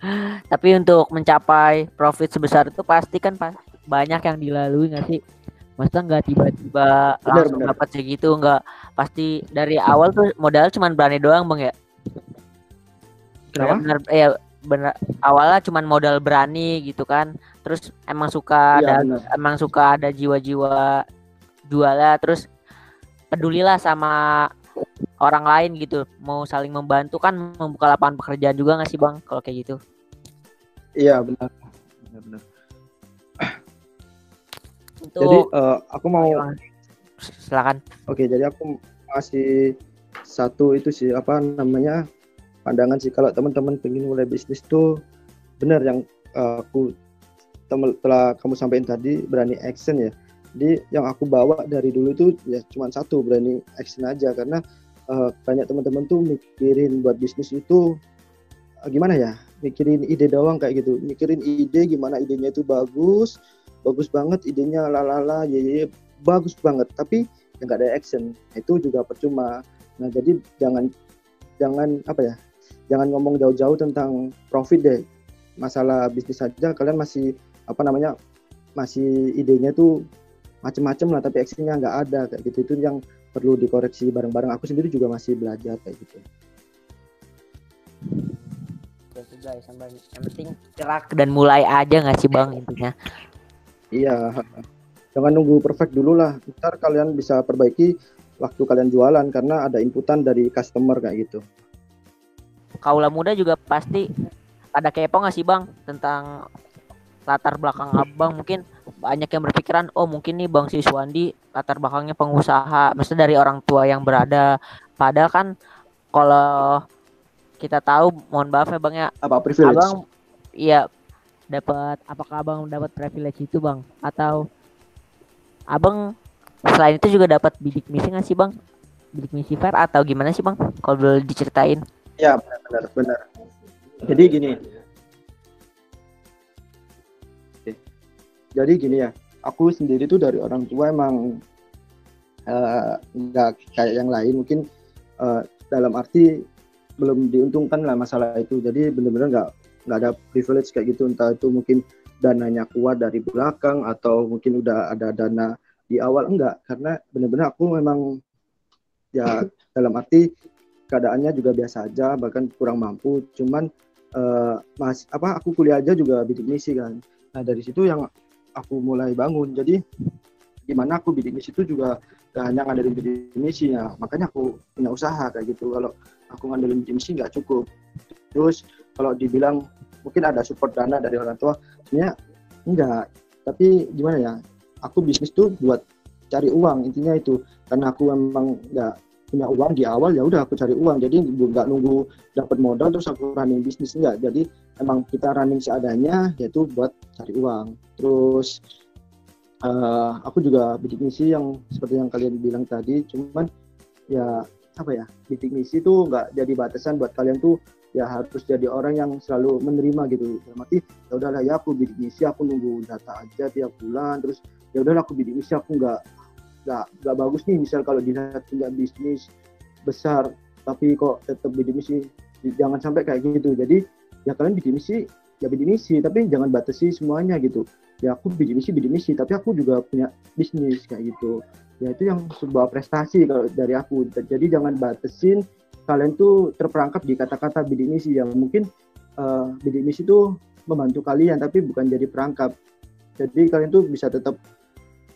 Tapi untuk mencapai profit sebesar itu pasti kan pas banyak yang dilalui nggak sih? Masa nggak tiba-tiba Benar, langsung benar. dapat segitu nggak pasti dari awal tuh modal cuman berani doang bang ya. kenapa Bener, ya bener awalnya cuman modal berani gitu kan. Terus emang suka Iya, ada benar. emang suka ada jiwa-jiwa jualnya terus pedulilah sama orang lain gitu. Mau saling membantu kan membuka lapangan pekerjaan juga nggak sih bang? Kalau kayak gitu. Iya benar. Benar-benar. untuk Jadi eh, aku mau silakan. Oke, jadi aku masih satu itu sih apa namanya pandangan sih. Kalau teman-teman pengen mulai bisnis tuh benar yang uh, aku tem- telah kamu sampaikan tadi berani action ya. Jadi yang aku bawa dari dulu tuh ya cuma satu berani action aja. Karena uh, banyak teman-teman tuh mikirin buat bisnis itu uh, gimana ya? Mikirin ide doang kayak gitu. Mikirin ide gimana idenya itu bagus bagus banget idenya lalala ye ye, bagus banget. Tapi ya nggak ada action Nah, itu juga percuma. Nah jadi jangan jangan apa ya? Jangan ngomong jauh-jauh tentang profit deh. Masalah bisnis saja kalian masih apa namanya masih idenya tuh macem-macem lah tapi actionnya nggak ada kayak gitu. Itu yang perlu dikoreksi bareng-bareng. Aku sendiri juga masih belajar kayak gitu. Gitu, guys yang penting- gerak dan mulai aja nggak sih bang intinya? Iya. Jangan nunggu perfect dulu lah. Ntar kalian bisa perbaiki waktu kalian jualan karena ada inputan dari customer kayak gitu. Kaula muda juga pasti ada kepo nggak sih bang tentang latar belakang abang mungkin banyak yang berpikiran oh mungkin nih bang Siswandi latar belakangnya pengusaha maksudnya dari orang tua yang berada. Padahal kan kalau kita tahu mohon maaf ya bang ya. Apa privilege? Abang iya dapat apakah abang dapat privilege itu bang? Atau abang selain itu juga dapat bidik misi nggak sih bang? Bidik misi fair atau gimana sih bang? Kalau boleh diceritain. Ya benar benar benar. Jadi gini. Jadi gini ya, aku sendiri tuh dari orang tua emang eh, nggak kayak yang lain. Mungkin eh, dalam arti belum diuntungkan lah masalah itu. Jadi benar-benar nggak nggak ada privilege kayak gitu. Entah itu mungkin dananya kuat dari belakang atau mungkin udah ada dana di awal enggak. Karena benar-benar aku memang ya dalam arti keadaannya juga biasa aja bahkan kurang mampu. Cuman eh, mas apa aku kuliah aja juga bidik misi kan. Nah dari situ yang aku mulai bangun. Jadi gimana aku bidik misi itu juga gak hanya ngandelin bidik misi ya makanya aku punya usaha kayak gitu. Kalau aku ngandelin bidik misi nggak cukup. Terus kalau dibilang mungkin ada support dana dari orang tua sebenarnya enggak tapi gimana ya aku bisnis tuh buat cari uang intinya itu. Karena aku memang nggak punya uang di awal ya udah aku cari uang. Jadi nggak nunggu dapat modal terus aku running bisnis enggak jadi emang kita running seadanya yaitu buat cari uang. Terus eh, aku juga bidik misi yang seperti yang kalian bilang tadi cuman ya apa ya bidik misi tuh nggak jadi batasan buat kalian tuh ya harus jadi orang yang selalu menerima gitu. Dalam arti ya udahlah ya aku bidik misi aku nunggu data aja tiap bulan terus ya udahlah aku bidik misi aku nggak nggak nggak bagus nih. Misal kalau dilihat punya bisnis besar tapi kok tetap bidik misi jangan sampai kayak gitu. Jadi ya kalian bidik misi ya bidik misi tapi jangan batasi semuanya gitu. Ya aku bidik misi bidik misi tapi aku juga punya bisnis kayak gitu. Ya itu yang sebuah prestasi kalau dari aku. Jadi jangan batasin kalian tuh terperangkap di kata-kata bidik misi yang mungkin eh, bidik misi itu membantu kalian tapi bukan jadi perangkap. Jadi kalian tuh bisa tetap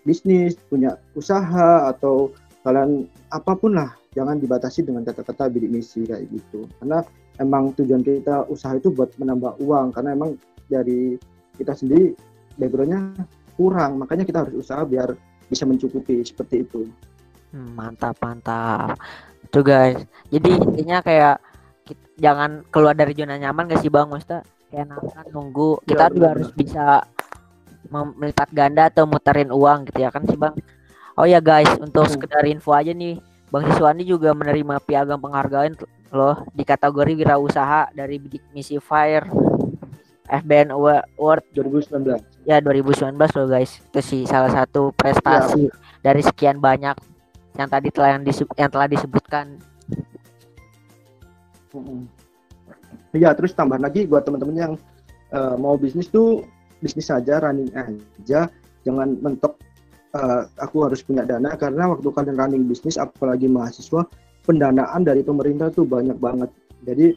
bisnis punya usaha atau kalian apa pun lah jangan dibatasi dengan kata-kata bidik misi kayak gitu. Karena emang tujuan kita usaha itu buat menambah uang karena emang dari kita sendiri backgroundnya kurang makanya kita harus usaha biar bisa mencukupi seperti itu. Hmm, mantap mantap. Tuh guys jadi intinya kayak kit- jangan keluar dari zona nyaman gak sih bang? Maksudnya kayak nahan nunggu. Kita Iya, juga benar. harus bisa melipat ganda atau muterin uang gitu ya kan sih bang? Oh ya guys untuk sekedar info aja nih Bang Siswandi juga menerima piagam penghargaan loh di kategori wirausaha dari Bidik Misi Fire FBN Award. 2019 ya 2019 loh guys. Itu sih salah satu prestasi dari sekian banyak yang tadi telah yang, disebut, yang telah disebutkan. Iya, terus tambah lagi buat teman-teman yang eh, mau bisnis tuh bisnis saja, running aja, jangan mentok. eh, aku harus punya dana karena waktu kalian running bisnis, apalagi mahasiswa, pendanaan dari pemerintah tuh banyak banget. Jadi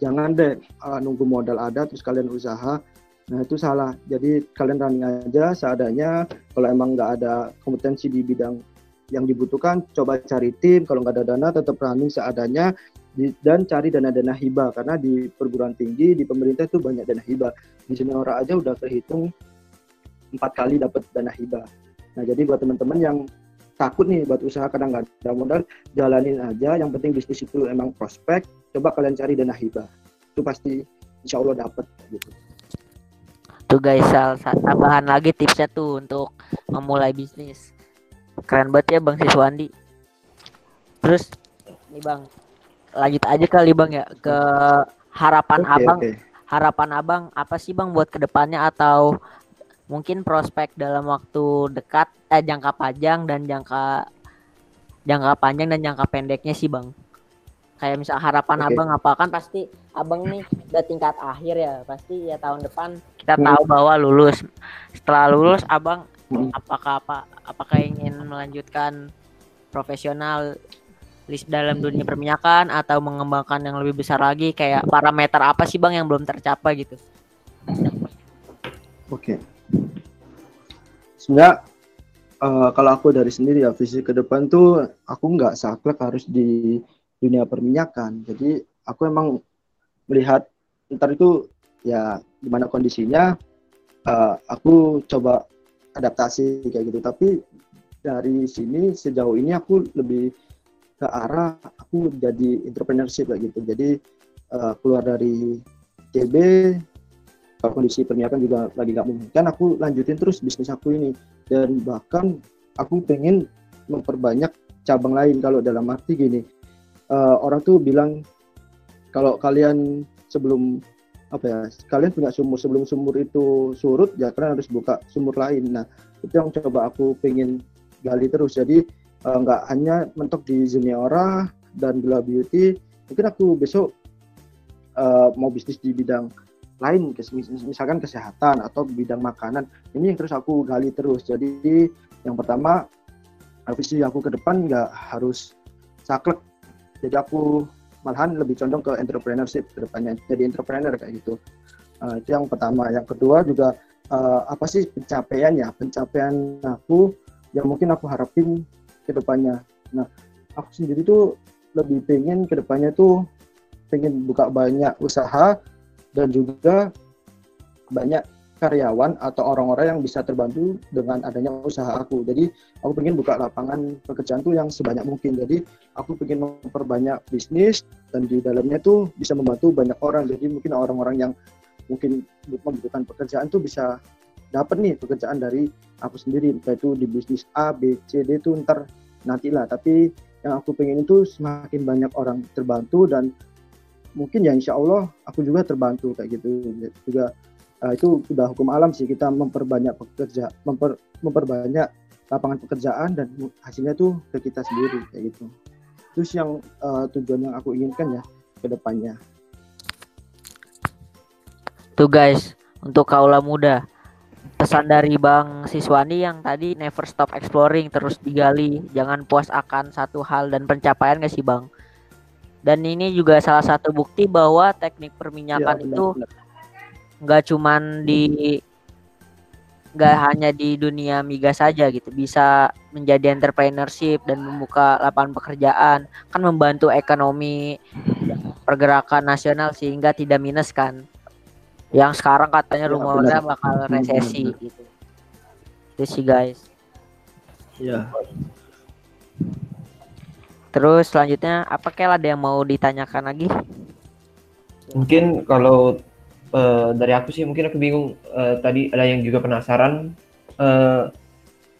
jangan deh eh, nunggu modal ada terus kalian usaha. Nah itu salah. Jadi kalian running aja seadanya. Kalau emang nggak ada kompetensi di bidang yang dibutuhkan coba cari tim kalau nggak ada dana tetap running seadanya dan cari dana-dana hibah karena di perguruan tinggi di pemerintah itu banyak dana hibah. Di Seniora aja udah terhitung empat kali dapat dana hibah. Nah jadi buat teman-teman yang takut nih buat usaha kadang nggak ada modal jalanin aja. Yang penting bisnis itu emang prospek coba kalian cari dana hibah. Itu pasti insya Allah dapat gitu. Tuh guys, sal- sa- tambahan lagi tipsnya tuh untuk memulai bisnis. Keren banget ya Bang Siswandi. Terus nih Bang, lanjut aja kali Bang ya ke harapan Oke, Abang. oke. Harapan Abang apa sih Bang buat ke depannya atau mungkin prospek dalam waktu dekat eh jangka panjang dan jangka jangka panjang dan jangka pendeknya sih Bang. Kayak misal harapan Oke. Abang apa kan pasti Abang nih udah tingkat akhir ya, pasti ya tahun depan kita Hmm. tahu bahwa lulus. Setelah lulus Abang Hmm. apakah apa apakah ingin melanjutkan profesional list dalam dunia perminyakan atau mengembangkan yang lebih besar lagi kayak parameter apa sih Bang yang belum tercapai gitu. Oke. Sebenarnya eh, kalau aku dari sendiri ya visi ke depan tuh aku nggak saklek harus di dunia perminyakan. Jadi aku emang melihat ntar itu ya gimana kondisinya eh, aku coba adaptasi kayak gitu. Tapi dari sini sejauh ini aku lebih ke arah aku jadi entrepreneurship kayak gitu. Jadi eh, keluar dari TB kalau kondisi perminyakan juga lagi nggak memungkinkan aku lanjutin terus bisnis aku ini. Dan bahkan aku pengen memperbanyak cabang lain kalau dalam arti gini. Eh, orang tuh bilang kalau kalian sebelum apa ya kalian punya sumur sebelum sumur itu surut ya kalian harus buka sumur lain. Nah itu yang coba aku pengen gali terus. Jadi eh, nggak hanya mentok di Zeniora dan Gula Beauty mungkin aku besok eh, mau bisnis di bidang lain misalkan kesehatan atau bidang makanan. Ini yang terus aku gali terus. Jadi yang pertama visi aku ke depan nggak harus saklek. Jadi aku malahan lebih condong ke entrepreneurship ke depannya jadi entrepreneur kayak gitu. Eh, itu yang pertama. Yang kedua juga eh, apa sih pencapaiannya? Pencapaian aku yang mungkin aku harapin ke depannya nah aku sendiri tuh lebih pengen ke depannya tuh pengen buka banyak usaha dan juga banyak karyawan atau orang-orang yang bisa terbantu dengan adanya usaha aku. Jadi aku pengen buka lapangan pekerjaan tuh yang sebanyak mungkin. Jadi aku pengen memperbanyak bisnis dan di dalamnya tuh bisa membantu banyak orang. Jadi mungkin orang-orang yang mungkin membutuhkan pekerjaan tuh bisa dapat nih pekerjaan dari aku sendiri. Entah itu di bisnis A, B, C, D itu ntar nantilah. Tapi yang aku pengen itu semakin banyak orang terbantu dan mungkin ya insya Allah aku juga terbantu kayak gitu juga uh, itu udah hukum alam sih kita memperbanyak pekerja memper, memperbanyak lapangan pekerjaan dan hasilnya tuh ke kita sendiri kayak gitu terus yang uh, tujuan yang aku inginkan ya ke depannya Tuh guys, untuk kaula muda, pesan dari Bang Siswandi yang tadi never stop exploring, terus digali, jangan puas akan satu hal dan pencapaian gak sih Bang? Dan ini juga salah satu bukti bahwa teknik perminyakan Ya, itu nggak cuman di nggak hanya di dunia migas saja gitu. Bisa menjadi entrepreneurship dan membuka lapangan pekerjaan kan membantu ekonomi pergerakan nasional sehingga tidak minus kan yang sekarang katanya Ya, rumornya bakal resesi gitu. Itu sih guys. Ya terus selanjutnya apa kayak ada yang mau ditanyakan lagi? Mungkin kalau eh, dari aku sih mungkin aku bingung eh, tadi ada yang juga penasaran. Eh,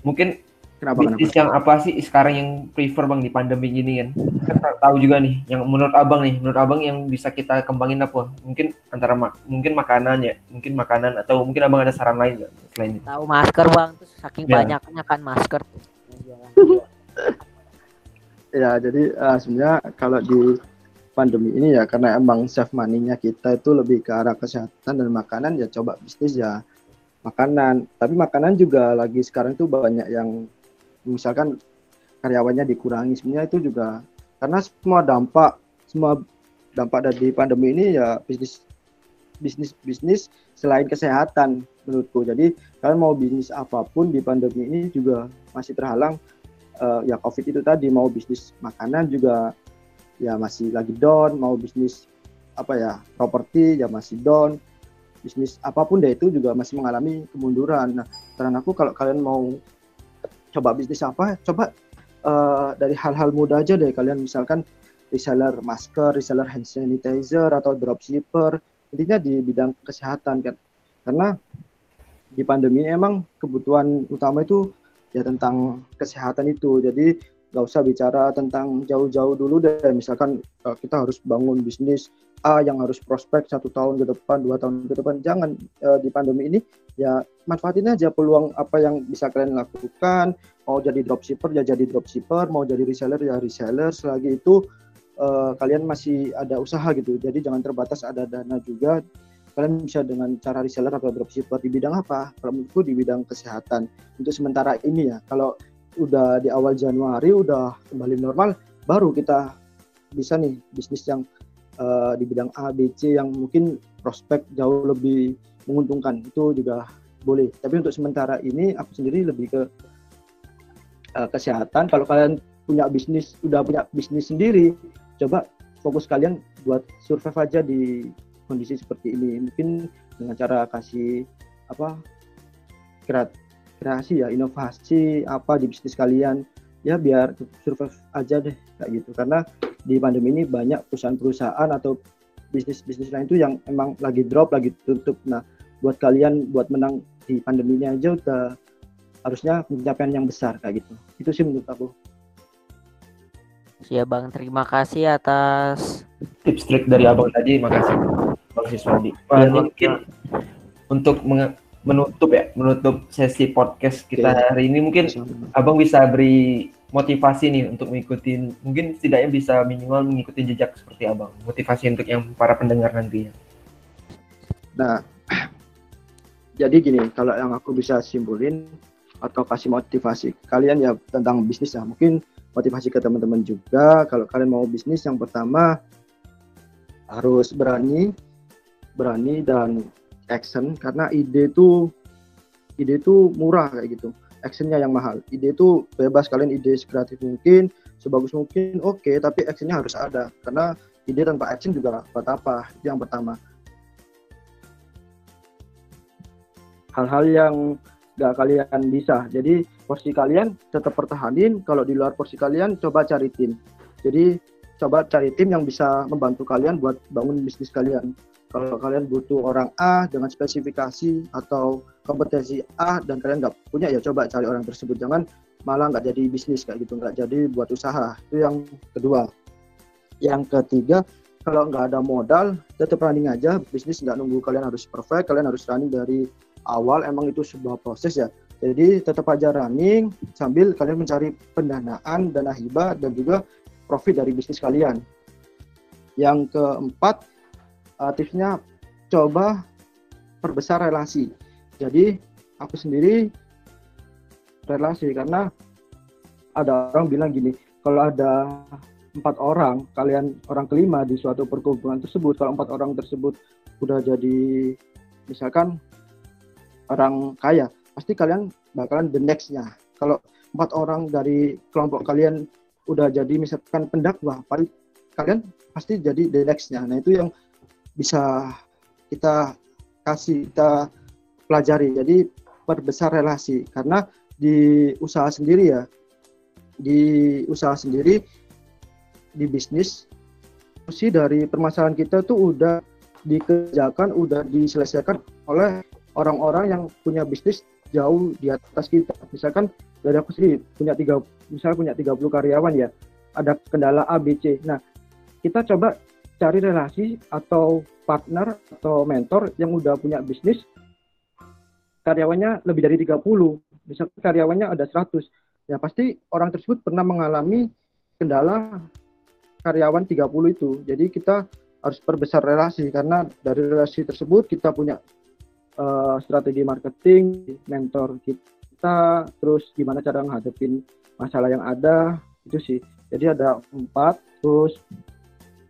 mungkin kenapa bisnis kenapa yang apa sih sekarang yang prefer bang di pandemi gini kan? Kan ta- tahu juga nih yang menurut abang nih, menurut abang yang bisa kita kembangin apa? Mungkin antara mak- mungkin makanan ya, mungkin makanan atau mungkin abang ada saran lain nggak selain itu? tahu masker bang terus saking Ya. banyaknya kan masker tuh ya jadi eh, sebenarnya kalau di pandemi ini ya karena emang save money-nya kita itu lebih ke arah kesehatan dan makanan ya coba bisnis ya makanan tapi makanan juga lagi sekarang itu banyak yang misalkan karyawannya dikurangi sebenarnya itu juga karena semua dampak semua dampak dari pandemi ini ya bisnis bisnis bisnis selain kesehatan menurutku. Jadi kalian mau bisnis apa pun di pandemi ini juga masih terhalang eh, ya covid itu tadi mau bisnis makanan juga ya masih lagi down mau bisnis apa ya properti ya masih down bisnis apa pun deh itu juga masih mengalami kemunduran. Nah saran aku kalau kalian mau coba bisnis apa? Coba eh, dari hal-hal mudah aja deh. Kalian misalkan reseller masker reseller hand sanitizer atau dropshipper intinya di bidang kesehatan kan. Karena di pandemi emang kebutuhan utama itu ya tentang kesehatan itu. Jadi nggak usah bicara tentang jauh-jauh dulu deh. Misalkan eh, kita harus bangun bisnis A yang harus prospek satu tahun ke depan dua tahun ke depan. Jangan eh, di pandemi ini ya manfaatin aja peluang apa yang bisa kalian lakukan. Mau jadi dropshipper ya jadi dropshipper. Mau jadi reseller ya reseller. Selagi itu eh, kalian masih ada usaha gitu. Jadi jangan terbatas ada dana juga. Kalian bisa dengan cara reseller atau dropshipper di bidang apa? Kalau menurutku di bidang kesehatan. Untuk sementara ini ya, kalau udah di awal Januari udah kembali normal, baru kita bisa nih bisnis yang eh, di bidang A, B, C yang mungkin prospek jauh lebih menguntungkan itu juga boleh. Tapi untuk sementara ini aku sendiri lebih ke eh, kesehatan. Kalau kalian punya bisnis, udah punya bisnis sendiri, coba fokus kalian buat survive aja di kondisi seperti ini mungkin dengan cara kasih apa kreat- kreasi ya inovasi apa di bisnis kalian ya biar survive aja deh kayak gitu karena di pandemi ini banyak perusahaan-perusahaan atau bisnis-bisnis lain itu yang emang lagi drop lagi tutup. Nah buat kalian buat menang di pandeminya aja udah harusnya pencapaian yang besar kayak gitu. Itu sih menurut aku. Ya Bang, terima kasih atas tips trik dari abang tadi. Makasih bang Siswandi. Ini mungkin untuk menge- menutup ya menutup sesi podcast kita Oke. hari ini mungkin abang bisa beri motivasi nih untuk mengikuti mungkin setidaknya bisa minimal mengikuti jejak seperti abang motivasi untuk yang para pendengar nantinya Nah, jadi gini, kalau yang aku bisa simpulin atau kasih motivasi kalian ya tentang bisnis ya, mungkin motivasi ke teman-teman juga. Kalau kalian mau bisnis, yang pertama harus berani, berani dan action karena ide itu ide itu murah kayak gitu, actionnya yang mahal. Ide itu bebas kalian ide sekreatif mungkin, sebagus mungkin, oke, tapi actionnya harus ada karena ide tanpa action juga buat apa? Itu yang pertama. hal-hal yang gak kalian bisa. Jadi porsi kalian tetap pertahanin. Kalau di luar porsi kalian coba cari tim. Jadi coba cari tim yang bisa membantu kalian buat bangun bisnis kalian. Kalau kalian butuh orang A dengan spesifikasi atau kompetensi A dan kalian nggak punya ya coba cari orang tersebut. Jangan malah nggak jadi bisnis kayak gitu, nggak jadi buat usaha. Itu yang kedua. Yang ketiga, kalau nggak ada modal, tetap running aja. Bisnis nggak nunggu kalian harus perfect, kalian harus running dari awal emang itu sebuah proses ya. Jadi tetap aja running sambil kalian mencari pendanaan, dana hibah dan juga profit dari bisnis kalian. Yang keempat, uh, tipsnya coba perbesar relasi. Jadi aku sendiri relasi karena ada orang bilang gini, kalau ada empat orang, kalian orang kelima di suatu perkumpulan tersebut, kalau empat orang tersebut udah jadi misalkan orang kaya, pasti kalian bakalan the next-nya. Kalau empat orang dari kelompok kalian udah jadi misalkan pendakwah, paling kalian pasti jadi the next-nya. Nah itu yang bisa kita kasih, kita pelajari. Jadi perbesar relasi, karena di usaha sendiri ya, di usaha sendiri, di bisnis, sih dari permasalahan kita tuh udah dikerjakan, udah diselesaikan oleh orang-orang yang punya bisnis jauh di atas kita. Misalkan dari aku sendiri punya tiga, misalnya punya 30 karyawan ya, ada kendala A, B, C. Nah, kita coba cari relasi atau partner atau mentor yang udah punya bisnis karyawannya lebih dari 30. Misalkan karyawannya ada 100. Ya pasti orang tersebut pernah mengalami kendala karyawan 30 itu. Jadi kita harus perbesar relasi karena dari relasi tersebut kita punya uh, strategi marketing, mentor kita, terus gimana cara menghadapin masalah yang ada itu sih. Jadi ada empat, terus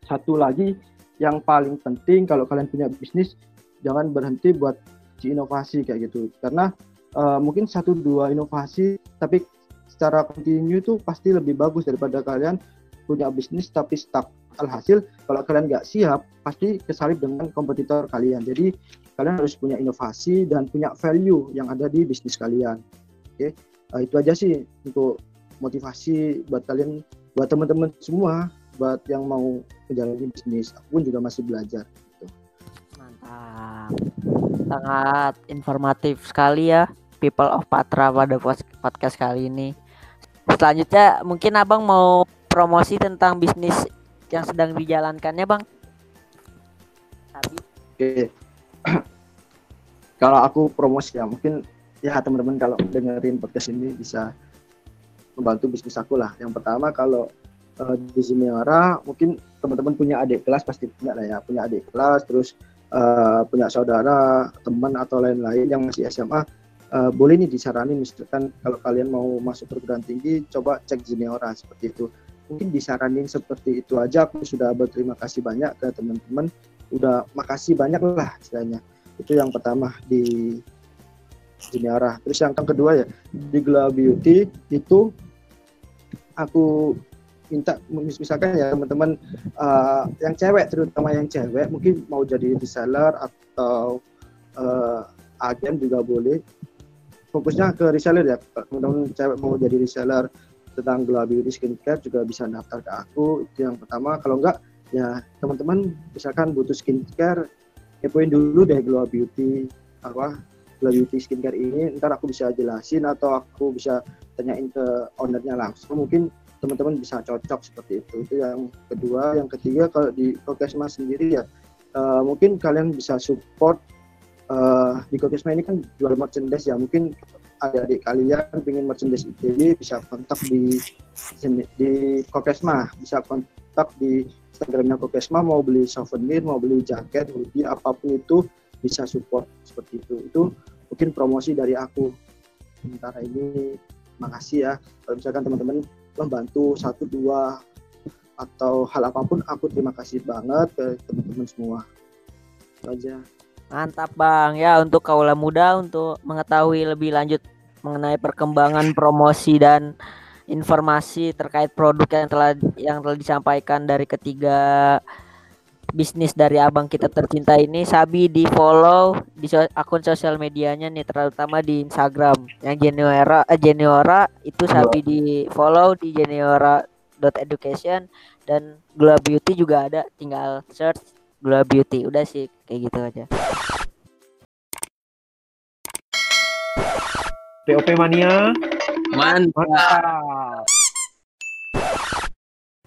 satu lagi yang paling penting kalau kalian punya bisnis jangan berhenti buat si inovasi kayak gitu karena uh, mungkin satu dua inovasi tapi secara kontinu itu pasti lebih bagus daripada kalian punya bisnis tapi stuck. Alhasil kalau kalian nggak siap pasti kesalip dengan kompetitor kalian. Jadi kalian harus punya inovasi dan punya value yang ada di bisnis kalian. Oke, Eh, itu aja sih untuk motivasi buat kalian, buat teman-teman semua, buat yang mau menjalani bisnis. Aku pun juga masih belajar. Mantap. Sangat informatif sekali ya People of Patra pada podcast kali ini. Selanjutnya mungkin Abang mau promosi tentang bisnis yang sedang dijalankannya, Bang. Oke. kalau aku promosi ya mungkin ya teman-teman kalau dengerin podcast ini bisa membantu bisnis aku lah. Yang pertama kalau eh, di Zimiara mungkin teman-teman punya adik kelas pasti punya lah ya, punya adik kelas terus eh, punya saudara, teman atau lain-lain yang masih SMA eh, boleh nih disaranin misalkan kalau kalian mau masuk perguruan tinggi coba cek Zimiara seperti itu. Mungkin disaranin seperti itu aja. Aku sudah berterima kasih banyak ke teman-teman. Udah makasih banyak lah istilahnya. Itu yang pertama di Jiniara terus yang kedua ya di Gla Beauty itu aku minta mis- misalkan ya teman-teman eh, yang cewek terutama yang cewek mungkin mau jadi reseller atau eh, agen juga boleh. Fokusnya ke reseller ya teman-teman cewek mau jadi reseller tentang Gla Beauty skincare juga bisa daftar ke aku. Itu yang pertama. Kalau enggak ya teman-teman misalkan butuh skincare kepoin dulu deh Glow Beauty apa Glow Beauty skincare ini. Ntar aku bisa jelasin atau aku bisa tanyain ke ownernya langsung. Mungkin teman-teman bisa cocok seperti itu itu yang kedua yang ketiga kalau di Kokesma sendiri ya eh, mungkin kalian bisa support eh, di Kokesma ini kan jual merchandise ya mungkin adik-adik kalian pengen merchandise ITB bisa kontak di di Kokesma bisa kontak di Instagramnya Kokesma mau beli souvenir, mau beli jaket, hoodie, apa pun itu bisa support seperti itu. Itu mungkin promosi dari aku. Sementara ini makasih ya. Kalau misalkan teman-teman membantu satu dua atau hal apa pun, aku terima kasih banget ke teman-teman semua. Itu aja. Mantap Bang ya untuk kaula muda untuk mengetahui lebih lanjut mengenai perkembangan promosi dan informasi terkait produk yang telah yang telah disampaikan dari ketiga bisnis dari abang kita tercinta ini Sabi di follow di so- akun sosial medianya nih terutama di Instagram. Yang Geniora eh, Geniora itu Sabi di follow di geniora.education dan Glow Beauty juga ada tinggal search Glow Beauty. Udah sih kayak gitu aja. POP Mania. Mantap. mantap